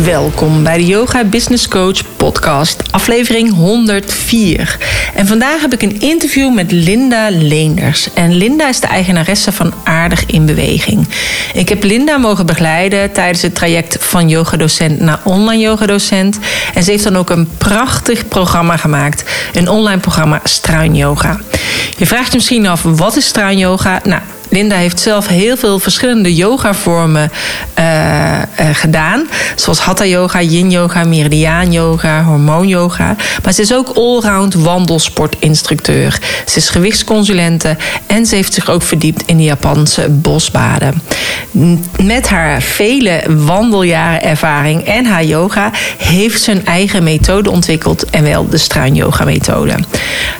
Welkom bij de Yoga Business Coach podcast, aflevering 104. En vandaag heb ik een interview met Linda Leenders. En Linda is de eigenaresse van Aardig in Beweging. Ik heb Linda mogen begeleiden tijdens het traject van yogadocent naar online yogadocent. En ze heeft dan ook een prachtig programma gemaakt. Een online programma Struin Yoga. Je vraagt je misschien af, wat is Struin Yoga? Nou, Linda heeft zelf heel veel verschillende yogavormen uh, gedaan. Zoals Hatha yoga, yin yoga, meridiaan yoga, hormoon yoga. Maar ze is ook allround wandelsportinstructeur. Ze is gewichtsconsulente en ze heeft zich ook verdiept in de Japanse bosbaden. Met haar vele wandeljaren ervaring en haar yoga heeft ze een eigen methode ontwikkeld en wel de struin yoga methode.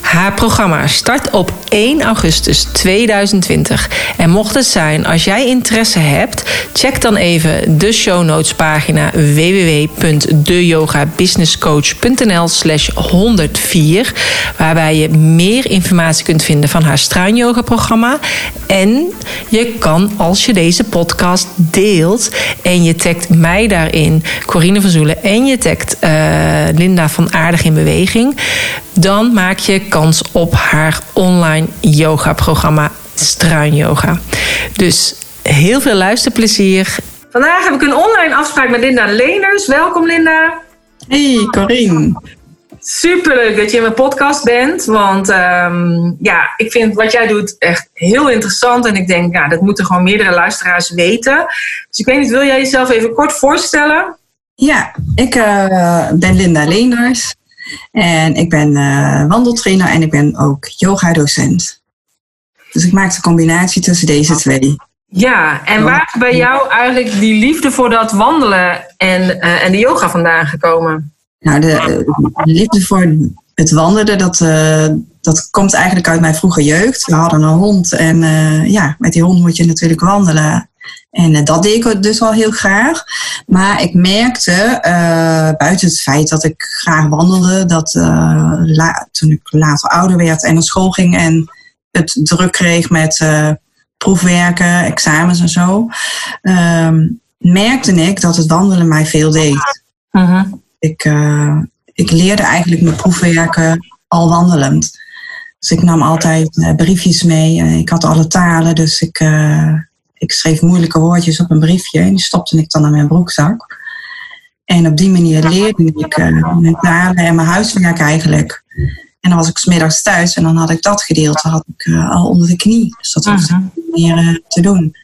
Haar programma start op 1 augustus 2020 en mocht het zijn, als jij interesse hebt, check dan even de show notes pagina www.deyogabusinesscoach.nl slash 104, waarbij je meer informatie kunt vinden van haar struin yoga programma. En je kan, als je deze podcast deelt en je tagt mij daarin, Corine van Zoelen, en je tagt uh, Linda van Aardig in Beweging, dan maak je kans op haar online yoga programma struin yoga. Dus heel veel luisterplezier. Vandaag heb ik een online afspraak met Linda Leners. Welkom Linda. Hey Corine. Superleuk dat je in mijn podcast bent. Want um, ja, ik vind wat jij doet echt heel interessant. En ik denk, ja, dat moeten gewoon meerdere luisteraars weten. Dus ik weet niet, wil jij jezelf even kort voorstellen? Ja, ik uh, ben Linda Leenders. En ik ben uh, wandeltrainer en ik ben ook yoga-docent. Dus ik maak de combinatie tussen deze twee. Ja, en waar is bij jou eigenlijk die liefde voor dat wandelen en, uh, en de yoga vandaan gekomen? Nou, de, de liefde voor het wandelen, dat, uh, dat komt eigenlijk uit mijn vroege jeugd. We hadden een hond en uh, ja, met die hond moet je natuurlijk wandelen. En dat deed ik dus al heel graag. Maar ik merkte, buiten het feit dat ik graag wandelde, dat la, toen ik later ouder werd en naar school ging en het druk kreeg met uh, proefwerken, examens en zo, um, merkte ik dat het wandelen mij veel deed. Uh-huh. Ik, uh, ik leerde eigenlijk mijn proefwerken al wandelend. Dus ik nam altijd uh, briefjes mee. ik had alle talen, dus ik, ik schreef moeilijke woordjes op een briefje en die stopte ik dan in mijn broekzak. En op die manier leerde ik mijn talen en mijn huiswerk eigenlijk. En dan was ik smiddags thuis en dan had ik dat gedeelte had ik, uh, al onder de knie. Dus dat was uh-huh. meer uh, te doen.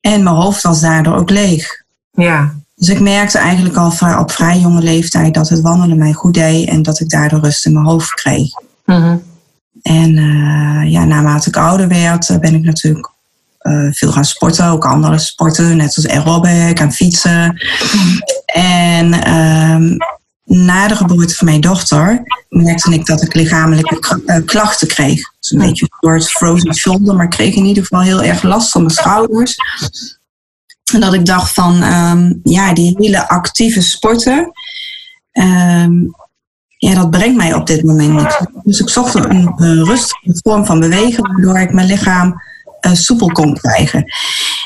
En mijn hoofd was daardoor ook leeg. Ja. Dus ik merkte eigenlijk al op vrij jonge leeftijd dat het wandelen mij goed deed en dat ik daardoor rust in mijn hoofd kreeg. Uh-huh. En uh, ja, naarmate ik ouder werd, ben ik natuurlijk veel gaan sporten, ook andere sporten, net als aerobic en fietsen. En um, na de geboorte van mijn dochter merkte ik dat ik lichamelijke klachten kreeg. Dus een beetje een soort frozen shoulder, maar ik kreeg in ieder geval heel erg last van mijn schouders. En dat ik dacht van, um, ja, die hele actieve sporten, um, ja, dat brengt mij op dit moment niet. Dus ik zocht een, rustige vorm van bewegen, waardoor ik mijn lichaam uh, soepel kon krijgen.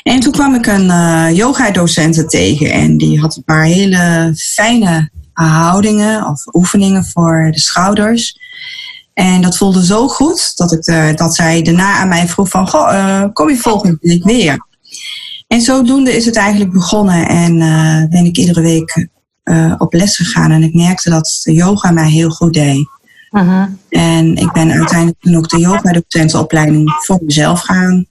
En toen kwam ik een uh, yoga-docenten tegen en die had een paar hele fijne houdingen of oefeningen voor de schouders. En dat voelde zo goed dat, ik de, dat zij daarna aan mij vroeg van, goh, uh, kom je volgende week weer? En zodoende is het eigenlijk begonnen en uh, ben ik iedere week uh, op les gegaan. En ik merkte dat de yoga mij heel goed deed. Uh-huh. En ik ben uiteindelijk toen ook de yoga-docentenopleiding voor mezelf gaan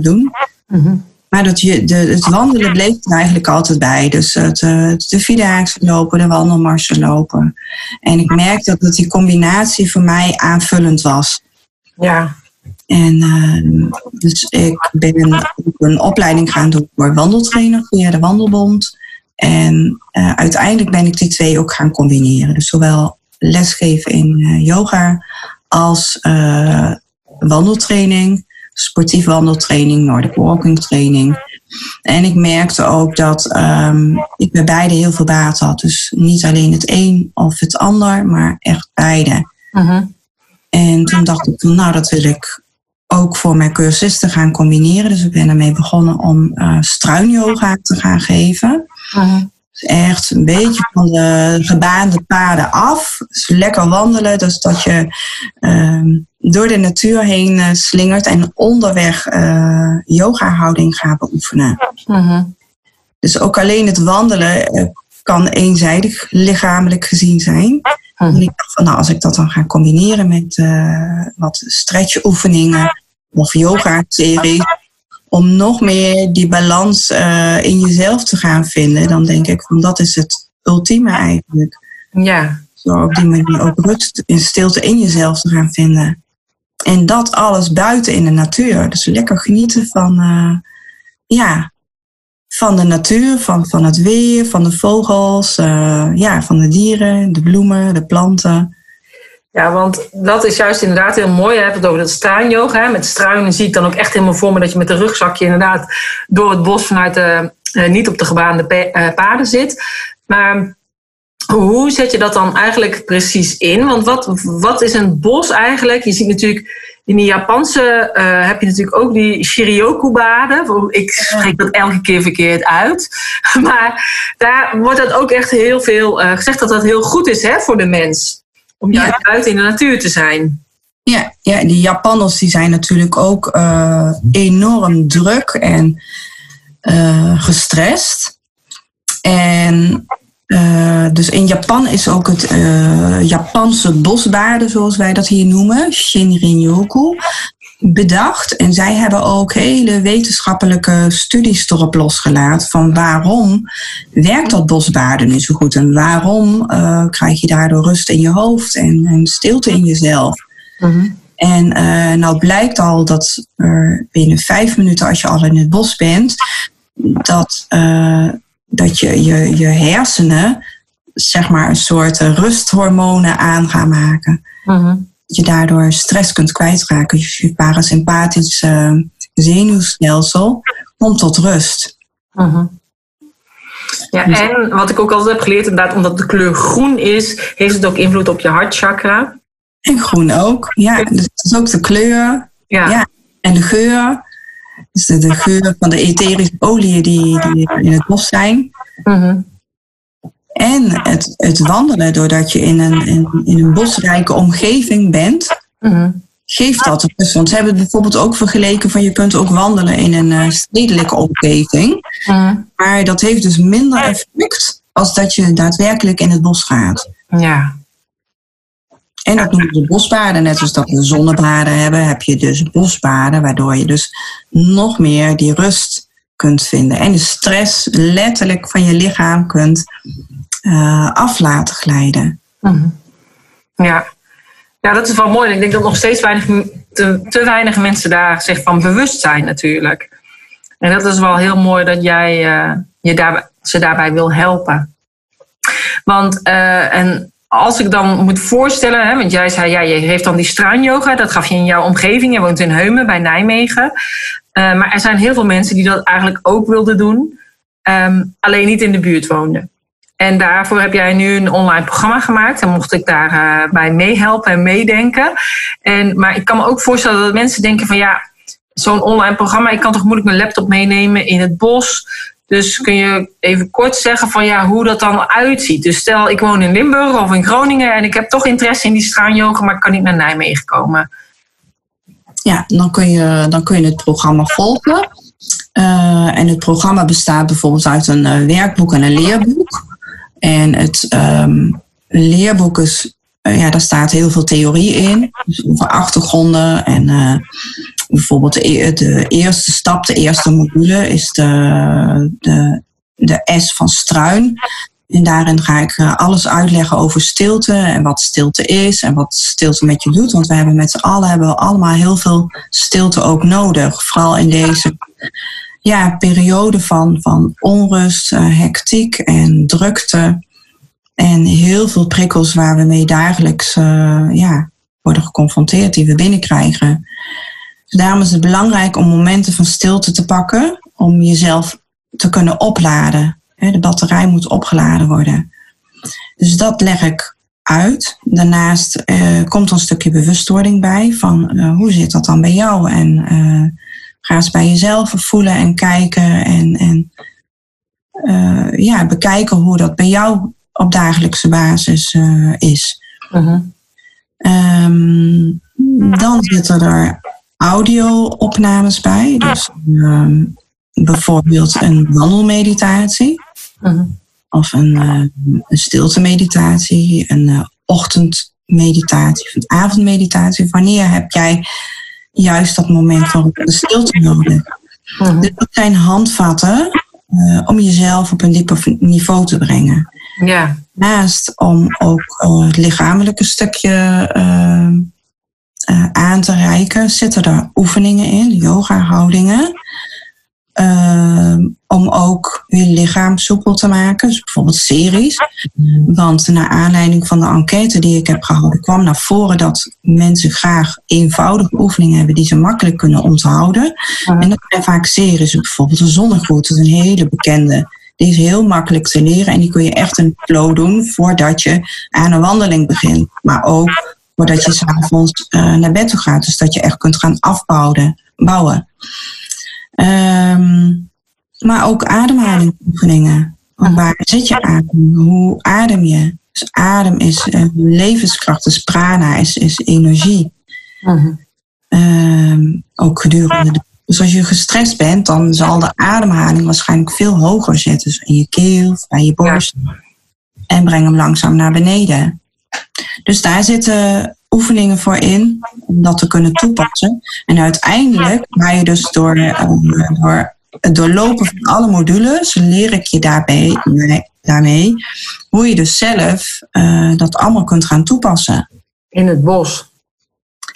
doen. Uh-huh. Maar dat je, de, het wandelen bleef er eigenlijk altijd bij. Dus het, het de vierdaagse lopen, de wandelmarsen lopen. En ik merkte dat die combinatie voor mij aanvullend was. Ja. En uh, dus ik ben een opleiding gaan doen voor wandeltrainer via de Wandelbond. En uh, uiteindelijk ben ik die twee ook gaan combineren. Dus zowel lesgeven in uh, yoga als wandeltraining sportief wandeltraining, Nordic walking training. En ik merkte ook dat um, ik bij beide heel veel baat had. Dus niet alleen het een of het ander, maar echt beide. Uh En toen dacht ik nou, dat wil ik ook voor mijn cursisten gaan combineren. Dus ik ben ermee begonnen om uh, struinyoga te gaan geven. Uh echt een beetje van de gebaande paden af. Dus lekker wandelen, dus dat je uh, door de natuur heen uh, slingert en onderweg uh, yoga-houding gaat beoefenen. Uh-huh. Dus ook alleen het wandelen uh, kan eenzijdig lichamelijk gezien zijn. En ik dacht van, nou, als ik dat dan ga combineren met wat stretchoefeningen of yoga-series, om nog meer die balans uh, in jezelf te gaan vinden, dan denk ik van dat is het ultieme eigenlijk. Ja. Zo op die manier ook rust in stilte in jezelf te gaan vinden. En dat alles buiten in de natuur. Dus lekker genieten van, uh, ja, van de natuur, van, van het weer, van de vogels, uh, ja, van de dieren, de bloemen, de planten. Ja, want dat is juist inderdaad heel mooi. Je hebt het over dat struinyoga. Met struinen zie ik dan ook echt helemaal voor me dat je met een rugzakje inderdaad door het bos vanuit de, uh, niet op de gebaande uh, paden zit. Maar hoe zet je dat dan eigenlijk precies in? Want wat, wat is een bos eigenlijk? Je ziet natuurlijk in de Japanse uh, heb je natuurlijk ook die Shiryoku-baden. Ik spreek dat elke keer verkeerd uit. Maar daar wordt dat ook echt heel veel gezegd dat dat heel goed is hè, voor de mens om juist ja. buiten in de natuur te zijn. Ja, ja die Japanners die zijn natuurlijk ook uh, enorm druk en uh, gestrest. En uh, dus in Japan is ook het Japanse bosbaden, zoals wij dat hier noemen, Shinrin-yoku, bedacht. En zij hebben ook hele wetenschappelijke studies erop losgelaten van waarom werkt dat bosbaden nu zo goed en waarom uh, krijg je daardoor rust in je hoofd en, en stilte in jezelf. Mhm. En uh, nou blijkt al dat er binnen vijf minuten als je al in het bos bent, dat, uh, dat je, je je hersenen zeg maar een soort rusthormonen aan gaan maken. Mhm je daardoor stress kunt kwijtraken. Je parasympathisch uh, zenuwstelsel komt tot rust. Uh-huh. Ja, dus- en wat ik ook altijd heb geleerd, inderdaad, omdat de kleur groen is, heeft het ook invloed op je hartchakra. En groen ook, ja. Dus het is ook de kleur. Ja. ja. En de geur. Dus de, de geur van de etherische oliën die, die in het bos zijn. Uh-huh. En het, het wandelen, doordat je in een, in, in een bosrijke omgeving bent, mhm. geeft dat rust. Want ze hebben het bijvoorbeeld ook vergeleken van je kunt ook wandelen in een uh, stedelijke omgeving. Mhm. Maar dat heeft dus minder effect als dat je daadwerkelijk in het bos gaat. Ja. En dat noemen ze bosbaden. Net als dat we zonnebaden hebben, heb je dus bosbaden, waardoor je dus nog meer die rust kunt vinden. En de stress letterlijk van je lichaam kunt uh, af laten glijden. Mhm. Ja. ja, dat is wel mooi. Ik denk dat nog steeds weinig, te, te weinig mensen daar zich van bewust zijn natuurlijk. En dat is wel heel mooi dat jij uh, je daar, ze daarbij wil helpen. Want, uh, en als ik dan moet voorstellen, hè, want jij zei, ja, je heeft dan die straanyoga, dat gaf je in jouw omgeving. Je woont in Heumen bij Nijmegen. Maar er zijn heel veel mensen die dat eigenlijk ook wilden doen, um, alleen niet in de buurt woonden. En daarvoor heb jij nu een online programma gemaakt. En mocht ik daarbij uh, bij meehelpen en meedenken. En, maar ik kan me ook voorstellen dat mensen denken van ja, zo'n online programma, ik kan toch moeilijk mijn laptop meenemen in het bos. Dus kun je even kort zeggen van ja, hoe dat dan uitziet. Dus stel ik woon in Limburg of in Groningen en ik heb toch interesse in die straanyoga, maar ik kan niet naar Nijmegen komen. Ja, dan kun je, dan kun je het programma volgen. Uh, en het programma bestaat bijvoorbeeld uit een uh, werkboek en een leerboek. En het um, leerboek is, uh, ja, daar staat heel veel theorie in. Dus over achtergronden en uh, bijvoorbeeld de, e-, de, eerste stap, de eerste module is de, de, de S van struin. En daarin ga ik uh, alles uitleggen over stilte en wat stilte is en wat stilte met je doet. Want we hebben met z'n allen hebben we allemaal heel veel stilte ook nodig. Vooral in deze ja, periode van, van onrust, uh, hectiek en drukte. En heel veel prikkels waar we mee dagelijks uh, ja, worden geconfronteerd, die we binnenkrijgen. Dus daarom is het belangrijk om momenten van stilte te pakken om jezelf te kunnen opladen. De batterij moet opgeladen worden. Dus dat leg ik uit. Daarnaast uh, komt er een stukje bewustwording bij van hoe zit dat dan bij jou? En ga eens bij jezelf voelen en kijken en, en ja, bekijken hoe dat bij jou op dagelijkse basis is. -huh. um, dan zitten er audio-opnames bij. Dus um, bijvoorbeeld een wandelmeditatie. -huh of een, uh, een stilte-meditatie, een ochtendmeditatie of een avondmeditatie. Wanneer heb jij juist dat moment van de stilte nodig? Mm Dus dat zijn handvatten uh, om jezelf op een dieper niveau te brengen. Ja. Naast om ook het lichamelijke stukje aan te reiken, zitten er oefeningen in, yoga-houdingen. Ehm, om ook je lichaam soepel te maken. Dus bijvoorbeeld series. Want naar aanleiding van de enquête die ik heb gehouden, kwam naar voren dat mensen graag eenvoudige oefeningen hebben die ze makkelijk kunnen onthouden. En dat zijn vaak series. Bijvoorbeeld de zonnegroet, dat is een hele bekende. Die is heel makkelijk te leren en die kun je echt een flow doen voordat je aan een wandeling begint. Maar ook voordat je s'avonds uh, naar bed toe gaat. Dus dat je echt kunt gaan afbouwen. Bouwen. Um, maar ook ademhalingsoefeningen. Waar zit je adem? Hoe adem je? Dus adem is uh, levenskracht, dus prana is, is energie. Uh-huh. Um, ook gedurende de dus als je gestrest bent, dan zal de ademhaling waarschijnlijk veel hoger zitten. Dus in je keel, bij je borst. En breng hem langzaam naar beneden. Dus daar zitten oefeningen voor in om dat te kunnen toepassen. En uiteindelijk ga je dus door, uh, door het doorlopen van alle modules, leer ik je daarbij, daarmee hoe je dus zelf uh, dat allemaal kunt gaan toepassen. In het bos.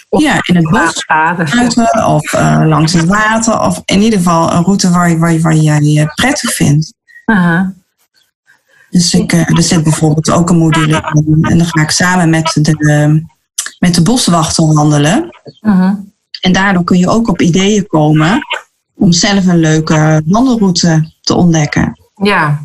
Of ja, in het bos. Buiten, of uh, langs het water. Of in ieder geval een route waar, waar, waar jij je prettig vindt. Aha. Dus ik, er zit bijvoorbeeld ook een module in. En dan ga ik samen met de, met de boswachter wandelen. Uh-huh. En daardoor kun je ook op ideeën komen om zelf een leuke wandelroute te ontdekken. Ja.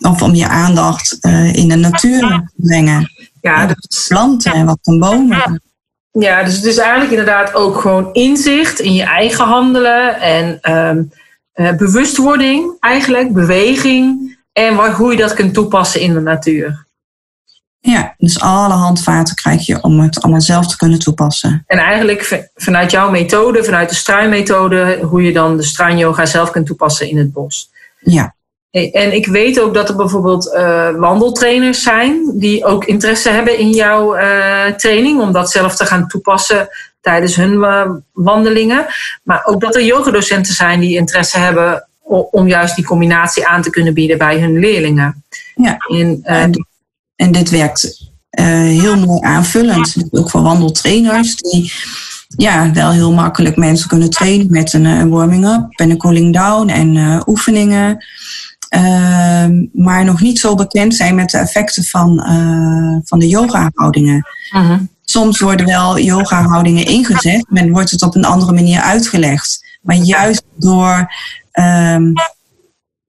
Of om je aandacht uh, in de natuur te brengen. Ja, dus... Planten en wat van bomen. Ja, dus het is eigenlijk inderdaad ook gewoon inzicht in je eigen handelen en um, uh, bewustwording, eigenlijk, beweging en waar, hoe je dat kunt toepassen in de natuur. Ja, dus alle handvaten krijg je om het allemaal zelf te kunnen toepassen. En eigenlijk vanuit jouw methode, vanuit de struinmethode, hoe je dan de struinyoga zelf kunt toepassen in het bos. Ja. En ik weet ook dat er bijvoorbeeld uh, wandeltrainers zijn die ook interesse hebben in jouw uh, training, om dat zelf te gaan toepassen tijdens hun uh, wandelingen. Maar ook dat er yogadocenten zijn die interesse hebben om juist die combinatie aan te kunnen bieden bij hun leerlingen. Ja. En, en dit werkt uh, heel mooi aanvullend. Ook voor wandeltrainers die ja, wel heel makkelijk mensen kunnen trainen met een, een warming-up en een cooling down en uh, oefeningen. Uh, maar nog niet zo bekend zijn met de effecten van, van de yoga-houdingen. Soms worden wel yoga-houdingen ingezet, maar wordt het op een andere manier uitgelegd. Maar juist door um,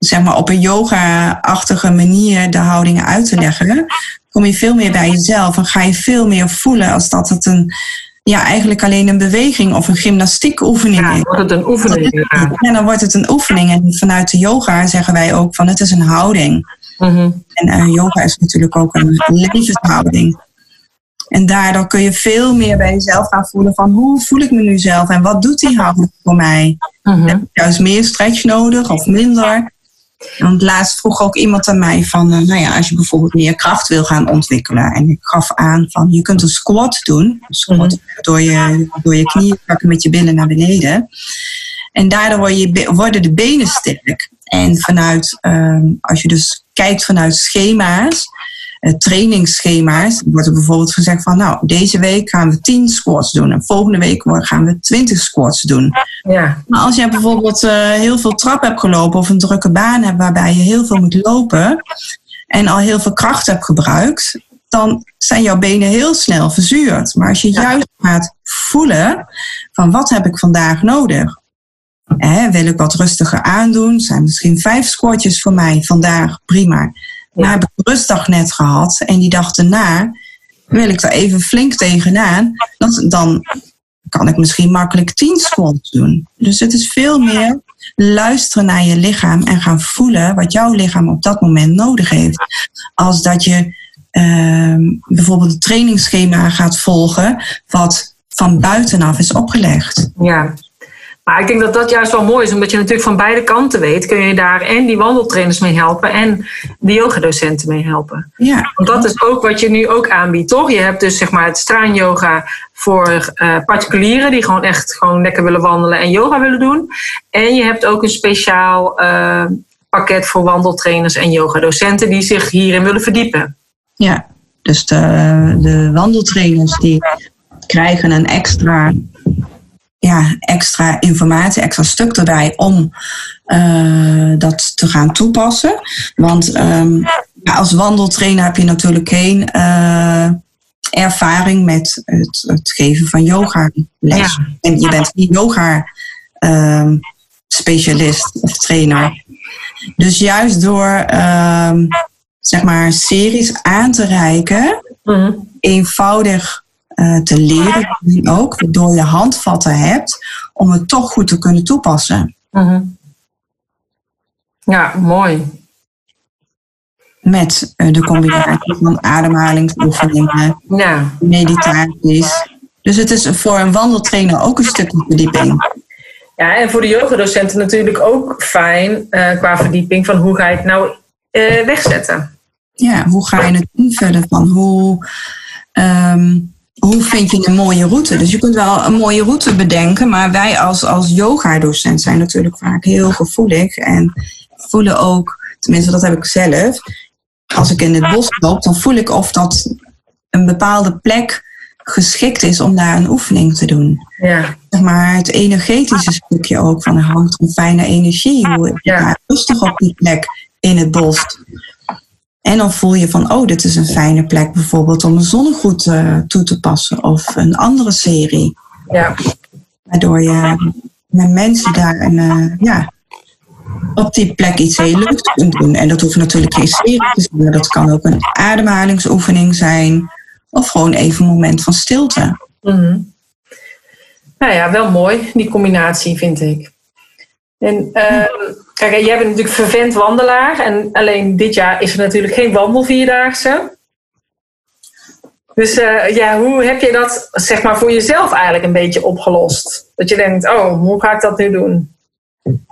zeg maar op een yoga-achtige manier de houdingen uit te leggen, kom je veel meer bij jezelf en ga je veel meer voelen als dat het een, ja, eigenlijk alleen een beweging of een gymnastiekoefening ja, is. wordt het een oefening. En dan wordt het een oefening. En vanuit de yoga zeggen wij ook van het is een houding. Mhm. En uh, yoga is natuurlijk ook een levenshouding. En daardoor kun je veel meer bij jezelf gaan voelen van hoe voel ik me nu zelf en wat doet die houding voor mij? Mm Heb ik juist meer stretch nodig of minder? Want laatst vroeg ook iemand aan mij van, uh, nou ja, als je bijvoorbeeld meer kracht wil gaan ontwikkelen. En ik gaf aan van, je kunt een squat doen. Een squat mhm. door, je, door je knieën pakken met je billen naar beneden. En daardoor word je, worden de benen sterk. En vanuit, um, als je dus kijkt vanuit schema's, trainingsschema's, wordt er bijvoorbeeld gezegd van, nou, deze week gaan we 10 squats doen en volgende week gaan we 20 squats doen. Ja. Maar als jij bijvoorbeeld uh, heel veel trap hebt gelopen of een drukke baan hebt waarbij je heel veel moet lopen en al heel veel kracht hebt gebruikt, dan zijn jouw benen heel snel verzuurd. Maar als je juist gaat voelen van wat heb ik vandaag nodig? wil ik wat rustiger aandoen? Zijn misschien vijf squatjes voor mij vandaag, prima. Maar heb ik een rustdag net gehad en die dag erna wil ik er even flink tegenaan, dan, dan kan ik misschien makkelijk tien squats doen. Dus het is veel meer luisteren naar je lichaam en gaan voelen wat jouw lichaam op dat moment nodig heeft. Als dat je uh, bijvoorbeeld een trainingsschema gaat volgen wat van buitenaf is opgelegd. Ja, maar ik denk dat dat juist wel mooi is, omdat je natuurlijk van beide kanten weet, kun je daar en die wandeltrainers mee helpen en de yogadocenten mee helpen. Ja. Want dat is ook wat je nu ook aanbiedt, toch? Je hebt dus zeg maar het straanyoga voor uh, particulieren die gewoon echt gewoon lekker willen wandelen en yoga willen doen. En je hebt ook een speciaal uh, pakket voor wandeltrainers en yogadocenten die zich hierin willen verdiepen. Ja, dus de, de wandeltrainers die krijgen een extra ja, extra informatie, extra stuk erbij om uh, dat te gaan toepassen. Want um, ja, als wandeltrainer heb je natuurlijk geen uh, ervaring met het, het, geven van yoga les. Ja. En je bent niet yoga uh, specialist of trainer. Dus juist door um, zeg maar series aan te reiken, mm eenvoudig te leren ook, waardoor je handvatten hebt om het toch goed te kunnen toepassen. Mm Ja, mooi. Met uh, de combinatie van ademhalingsoefeningen, ja. meditaties. Dus het is voor een wandeltrainer ook een stukje verdieping. Ja, en voor de yogadocenten natuurlijk ook fijn uh, qua verdieping van hoe ga je het nou wegzetten. Ja, hoe ga je het invullen van hoe... Um, hoe vind je een mooie route? Dus je kunt wel een mooie route bedenken, maar wij als, als yoga-docent zijn natuurlijk vaak heel gevoelig en voelen ook, tenminste dat heb ik zelf, als ik in het bos loop, dan voel ik of dat een bepaalde plek geschikt is om daar een oefening te doen. Ja. Zeg maar het energetische stukje ook van er hangt een fijne energie. Hoe ja. rustig op die plek in het bos. En dan voel je van, oh, dit is een fijne plek bijvoorbeeld om een zonnegoed uh, toe te passen of een andere serie. Ja. Waardoor je met mensen daar een, uh, ja, op die plek iets heel leuks kunt doen. En dat hoeft natuurlijk geen serie te zijn, maar dat kan ook een ademhalingsoefening zijn of gewoon even een moment van stilte. Mm Nou ja, wel mooi, die combinatie vind ik. En uh, kijk, jij bent natuurlijk vervent wandelaar. En alleen dit jaar is er natuurlijk geen wandelvierdaagse. Dus uh, ja, hoe heb je dat zeg maar voor jezelf eigenlijk een beetje opgelost? Dat je denkt, oh, hoe ga ik dat nu doen?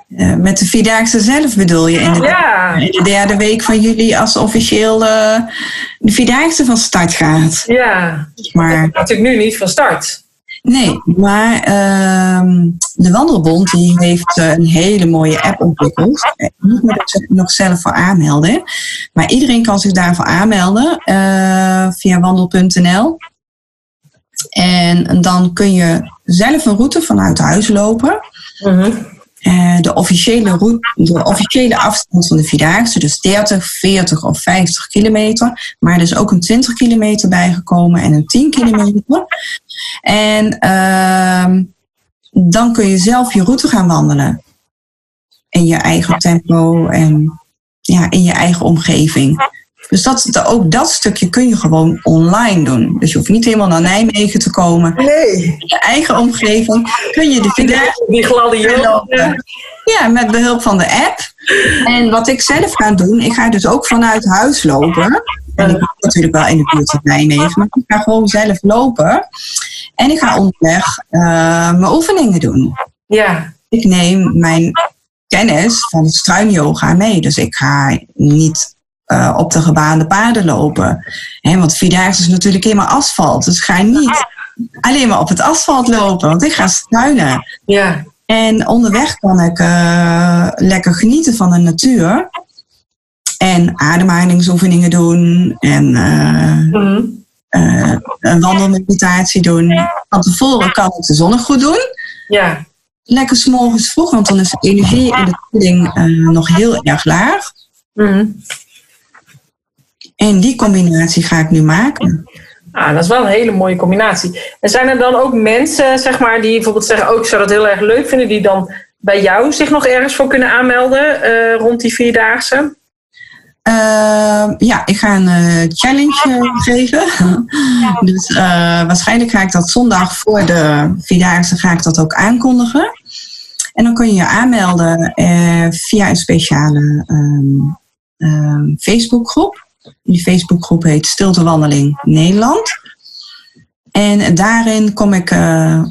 Uh, met de Vierdaagse zelf bedoel je? In de, ja. in de derde week van juli als officieel uh, de Vierdaagse van start gaat. Ja, maar natuurlijk nu niet van start. Nee, maar uh, de Wandelbond die heeft uh, een hele mooie app ontwikkeld. Je moet me nog zelf voor aanmelden. Maar iedereen kan zich daarvoor aanmelden uh, via wandel.nl. En dan kun je zelf een route vanuit huis lopen. Mm uh, de, officiële route, de officiële afstand van de Vierdaagse, dus 30, 40 of 50 kilometer. Maar er is ook een 20 kilometer bijgekomen en een 10 kilometer. En uh, dan kun je zelf je route gaan wandelen. In je eigen tempo en ja, in je eigen omgeving. Dus dat, ook dat stukje kun je gewoon online doen. Dus je hoeft niet helemaal naar Nijmegen te komen. Nee. In je eigen omgeving kun je de Vierdaagse Die gladiolen. Ja, met behulp van de app. En wat ik zelf ga doen, ik ga dus ook vanuit huis lopen. En ik ben natuurlijk wel in de buurt van Nijmegen, maar ik ga gewoon zelf lopen. En ik ga onderweg uh, mijn oefeningen doen. Ja. Ik neem mijn kennis van het struinyoga mee. Dus ik ga niet uh, op de gebaande paden lopen. He, want Vierdaagse is natuurlijk helemaal asfalt. Dus ga niet alleen maar op het asfalt lopen, want ik ga struinen. Ja. En onderweg kan ik uh, lekker genieten van de natuur. En ademhalingsoefeningen doen. En uh, mm. een wandelmeditatie doen. Van tevoren kan ik de zonnegoed doen. Ja. Lekker s'morgens vroeg, want dan is de energie in de voeding nog heel erg laag. Mm. En die combinatie ga ik nu maken. Ah, dat is wel een hele mooie combinatie. En zijn er dan ook mensen, zeg maar, die bijvoorbeeld zeggen: Oh, ik zou dat heel erg leuk vinden, die dan bij jou zich nog ergens voor kunnen aanmelden uh, rond die vierdaagse? Uh, ja, ik ga een uh, challenge geven. dus waarschijnlijk ga ik dat zondag voor de Vierdaagse ga ik dat ook aankondigen. En dan kun je je aanmelden via een speciale um, Facebookgroep. Die Facebookgroep heet Stilte Wandeling Nederland. En daarin kom ik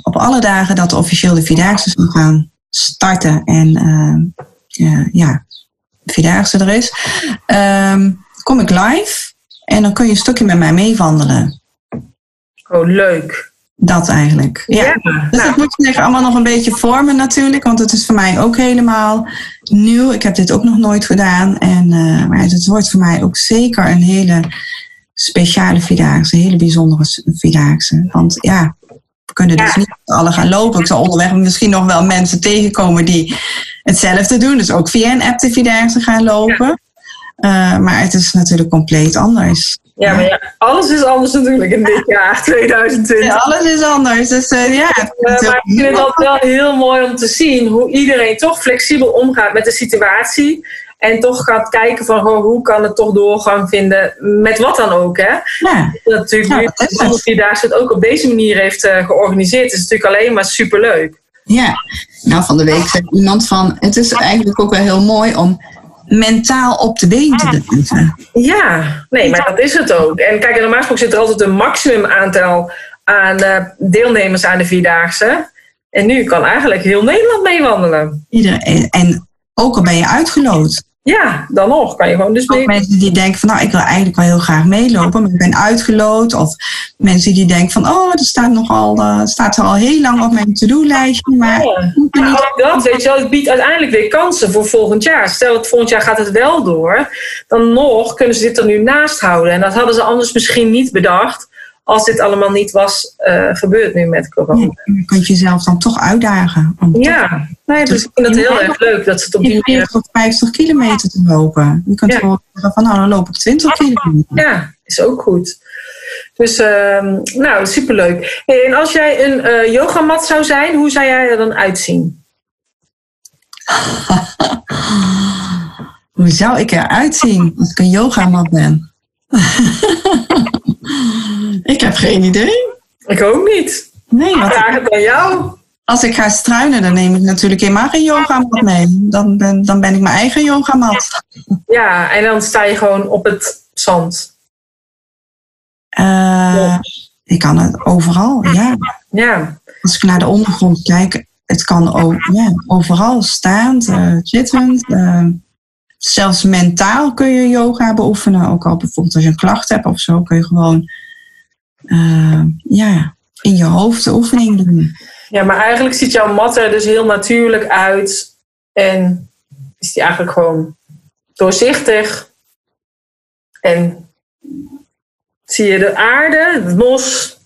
op alle dagen dat officieel de Vierdaagse zal gaan starten. En ja, Vierdaagse er is, um, kom ik live en dan kun je een stukje met mij meewandelen. Oh, leuk. Dat eigenlijk. Ja. dus dat moet je zich allemaal nog een beetje vormen natuurlijk, want het is voor mij ook helemaal nieuw. Ik heb dit ook nog nooit gedaan. En, uh, maar het wordt voor mij ook zeker een hele speciale Vierdaagse, een hele bijzondere Vierdaagse. Want ja, we kunnen dus niet alle gaan lopen. Ik zal onderweg misschien nog wel mensen tegenkomen die hetzelfde doen. Dus ook via een app de Vierdaagse gaan lopen. Uh, maar het is natuurlijk compleet anders. Ja, maar ja, alles is anders natuurlijk in dit jaar, 2020. Ja, alles is anders. Dus uh, ja. Uh, maar ik vind het wel heel mooi om te zien hoe iedereen toch flexibel omgaat met de situatie. En toch gaat kijken van oh, hoe kan het toch doorgang vinden met wat dan ook. Hè? Ja. Dat natuurlijk ja, nu de Vierdaagse het ook op deze manier heeft uh, georganiseerd. is natuurlijk alleen maar superleuk. Ja, nou van de week zei iemand van, het is eigenlijk ook wel heel mooi om mentaal op de been te blijven. Ja, nee, maar dat is het ook. En kijk, normaal gesproken zit er altijd een maximum aantal aan uh, deelnemers aan de Vierdaagse. En nu kan eigenlijk heel Nederland meewandelen. Iedereen, en ook al ben je uitgeloot. Ja, dan nog kan je gewoon dus mee. mensen die denken van nou, ik wil eigenlijk wel heel graag meelopen, maar ik ben uitgeloot. Of mensen die denken van oh, er staat nogal, uh, staat er al heel lang op mijn to-do-lijstje. Maar ja. niet... dat, weet je wel, het biedt uiteindelijk weer kansen voor volgend jaar. Stel dat volgend jaar gaat het wel door, dan nog kunnen ze dit er nu naast houden. En dat hadden ze anders misschien niet bedacht als dit allemaal niet was uh, gebeurd nu met corona. je kunt jezelf dan toch uitdagen. ja, nee, dus ik vind het heel erg leuk dat ze het op die manier... tot 50 kilometer te lopen. Je kunt gewoon zeggen van nou, dan loop ik 20 kilometer. Ja, is ook goed. Dus uh, nou, superleuk. En als jij een uh, yogamat zou zijn, hoe zou jij er dan uitzien? hoe zou ik eruit zien als ik een yogamat ben? ik heb geen idee. Ik ook niet. Nee, wat vraag het aan jou. Als ik ga struinen, dan neem ik natuurlijk helemaal geen yogamat mee. Dan ben, dan ben ik mijn eigen yogamat. Ja, en dan sta je gewoon op het zand. Uh, ik kan het overal, ja. ja. Als ik naar de ondergrond kijk, het kan ook ja, overal staand, uh, zittend. Uh, zelfs mentaal kun je yoga beoefenen. Ook al bijvoorbeeld als je een klacht hebt of zo, kun je gewoon uh, ja, in je hoofd de oefening doen. Ja, maar eigenlijk ziet jouw mat er dus heel natuurlijk uit. En is die eigenlijk gewoon doorzichtig. En zie je de aarde, het bos,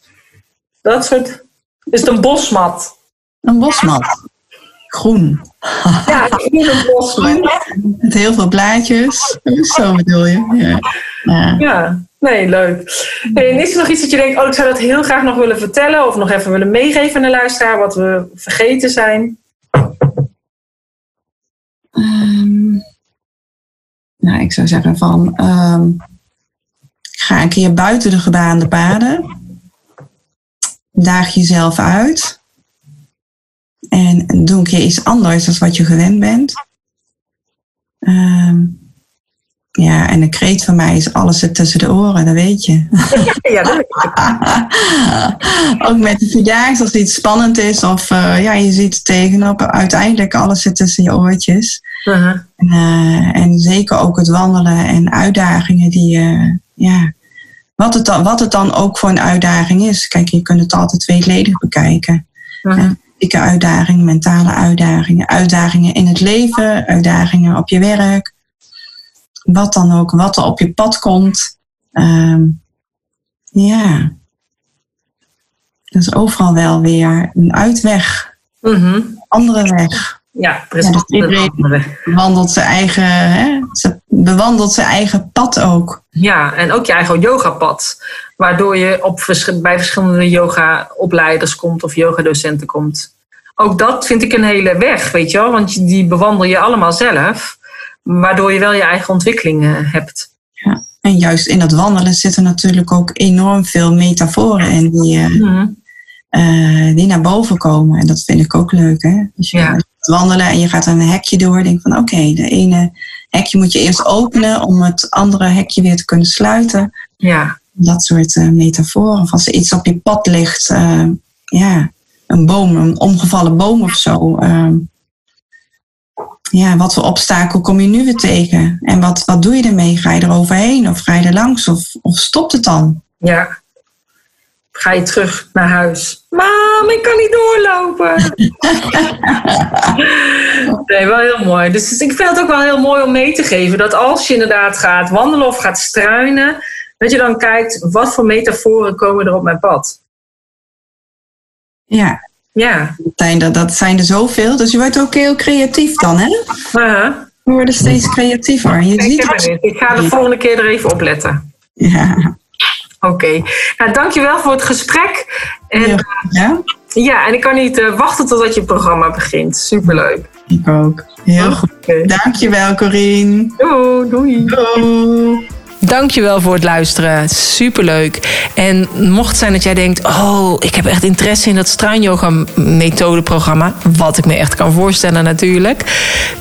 dat soort. Is het een bosmat? Een bosmat. Groen. Ja, een bosmat. Met heel veel blaadjes. Zo bedoel je. Ja. ja. ja. Nee, leuk. En is er nog iets dat je denkt, oh, ik zou dat heel graag nog willen vertellen of nog even willen meegeven aan de luisteraar, wat we vergeten zijn? Um, nou, ik zou zeggen van, um, ga een keer buiten de gebaande paden. Daag jezelf uit. En doe een keer iets anders dan wat je gewend bent. Um, ja, en een kreet van mij is alles zit tussen de oren, dat weet je. Ja, dat weet Ook met de Vierdaagse, als iets spannend is of uh, ja, je ziet er tegenop, uiteindelijk alles zit tussen je oortjes. Uh -huh. en, uh, en, zeker ook het wandelen en uitdagingen die uh, ja, wat het, dan, wat het dan ook voor een uitdaging is. Kijk, je kunt het altijd tweeledig bekijken. Uh -huh. Fysieke uitdagingen, mentale uitdagingen, uitdagingen in het leven, uitdagingen op je werk wat dan ook, wat er op je pad komt. Um, ja. Is overal wel weer een uitweg. Mm -hmm. Andere weg. Ja, precies. Ja, dus iedereen wandelt zijn eigen, hè, ze bewandelt zijn eigen pad ook. Ja, en ook je eigen yogapad. Waardoor je op, bij verschillende yoga-opleiders komt of yogadocenten komt. Ook dat vind ik een hele weg, weet je wel. Want die bewandel je allemaal zelf. Waardoor je wel je eigen ontwikkelingen hebt. Ja, en juist in dat wandelen zitten natuurlijk ook enorm veel metaforen in die, mm die naar boven komen. En dat vind ik ook leuk. Hè? Als je ja. wandelen en je gaat een hekje door, denk van oké, de ene hekje moet je eerst openen om het andere hekje weer te kunnen sluiten. Ja. Dat soort uh, metaforen. Of als er iets op je pad ligt, uh, ja, een boom, een omgevallen boom of zo. Uh, ja, wat voor obstakel kom je nu weer tegen? En wat, wat doe je ermee? Ga je er overheen of ga je er langs of, of stopt het dan? Ja. Ga je terug naar huis? Mam, ik kan niet doorlopen. nee, wel heel mooi. Dus ik vind het ook wel heel mooi om mee te geven dat als je inderdaad gaat wandelen of gaat struinen, dat je dan kijkt wat voor metaforen komen er op mijn pad. Ja, ja. Dat zijn, er, dat zijn er zoveel. Dus je wordt ook heel creatief dan, hè? Ja. We worden steeds creatiever. Je ziet het. Ik ga de volgende keer er even op letten. Ja. Oké. Okay. Nou, dankjewel voor het gesprek. En, ja, ja, en ik kan niet uh, wachten totdat je programma begint. Superleuk. Ik ook. Heel goed. Dankjewel, Corine. Doei. Doei. Doei. Dankjewel voor het luisteren. Superleuk. En mocht het zijn dat jij denkt... oh, ik heb echt interesse in dat struinyoga methodeprogramma... wat ik me echt kan voorstellen natuurlijk...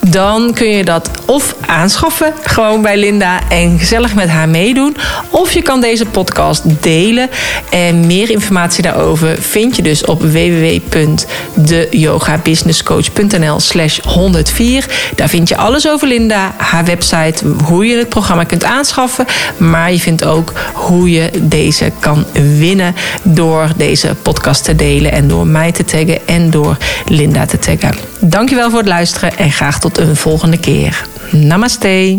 dan kun je dat of aanschaffen, gewoon bij Linda... en gezellig met haar meedoen. Of je kan deze podcast delen. En meer informatie daarover vind je dus op www.deyogabusinesscoach.nl slash 104. Daar vind je alles over Linda, haar website... hoe je het programma kunt aanschaffen... Maar je vindt ook hoe je deze kan winnen door deze podcast te delen en door mij te taggen en door Linda te taggen. Dankjewel voor het luisteren en graag tot een volgende keer. Namaste.